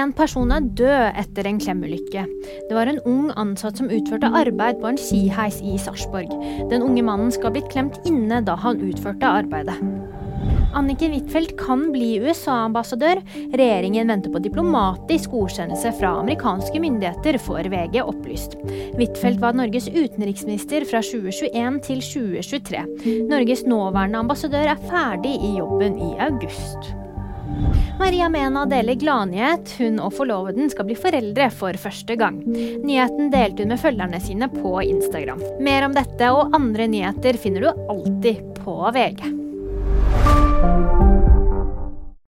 Én person er død etter en klemulykke. Det var en ung ansatt som utførte arbeid på en skiheis i Sarpsborg. Den unge mannen skal ha blitt klemt inne da han utførte arbeidet. Anniken Huitfeldt kan bli USA-ambassadør. Regjeringen venter på diplomatisk godkjennelse fra amerikanske myndigheter, får VG opplyst. Huitfeldt var Norges utenriksminister fra 2021 til 2023. Norges nåværende ambassadør er ferdig i jobben i august. Maria Mena deler gladnyhet. Hun og forloveden skal bli foreldre for første gang. Nyheten delte hun med følgerne sine på Instagram. Mer om dette og andre nyheter finner du alltid på VG.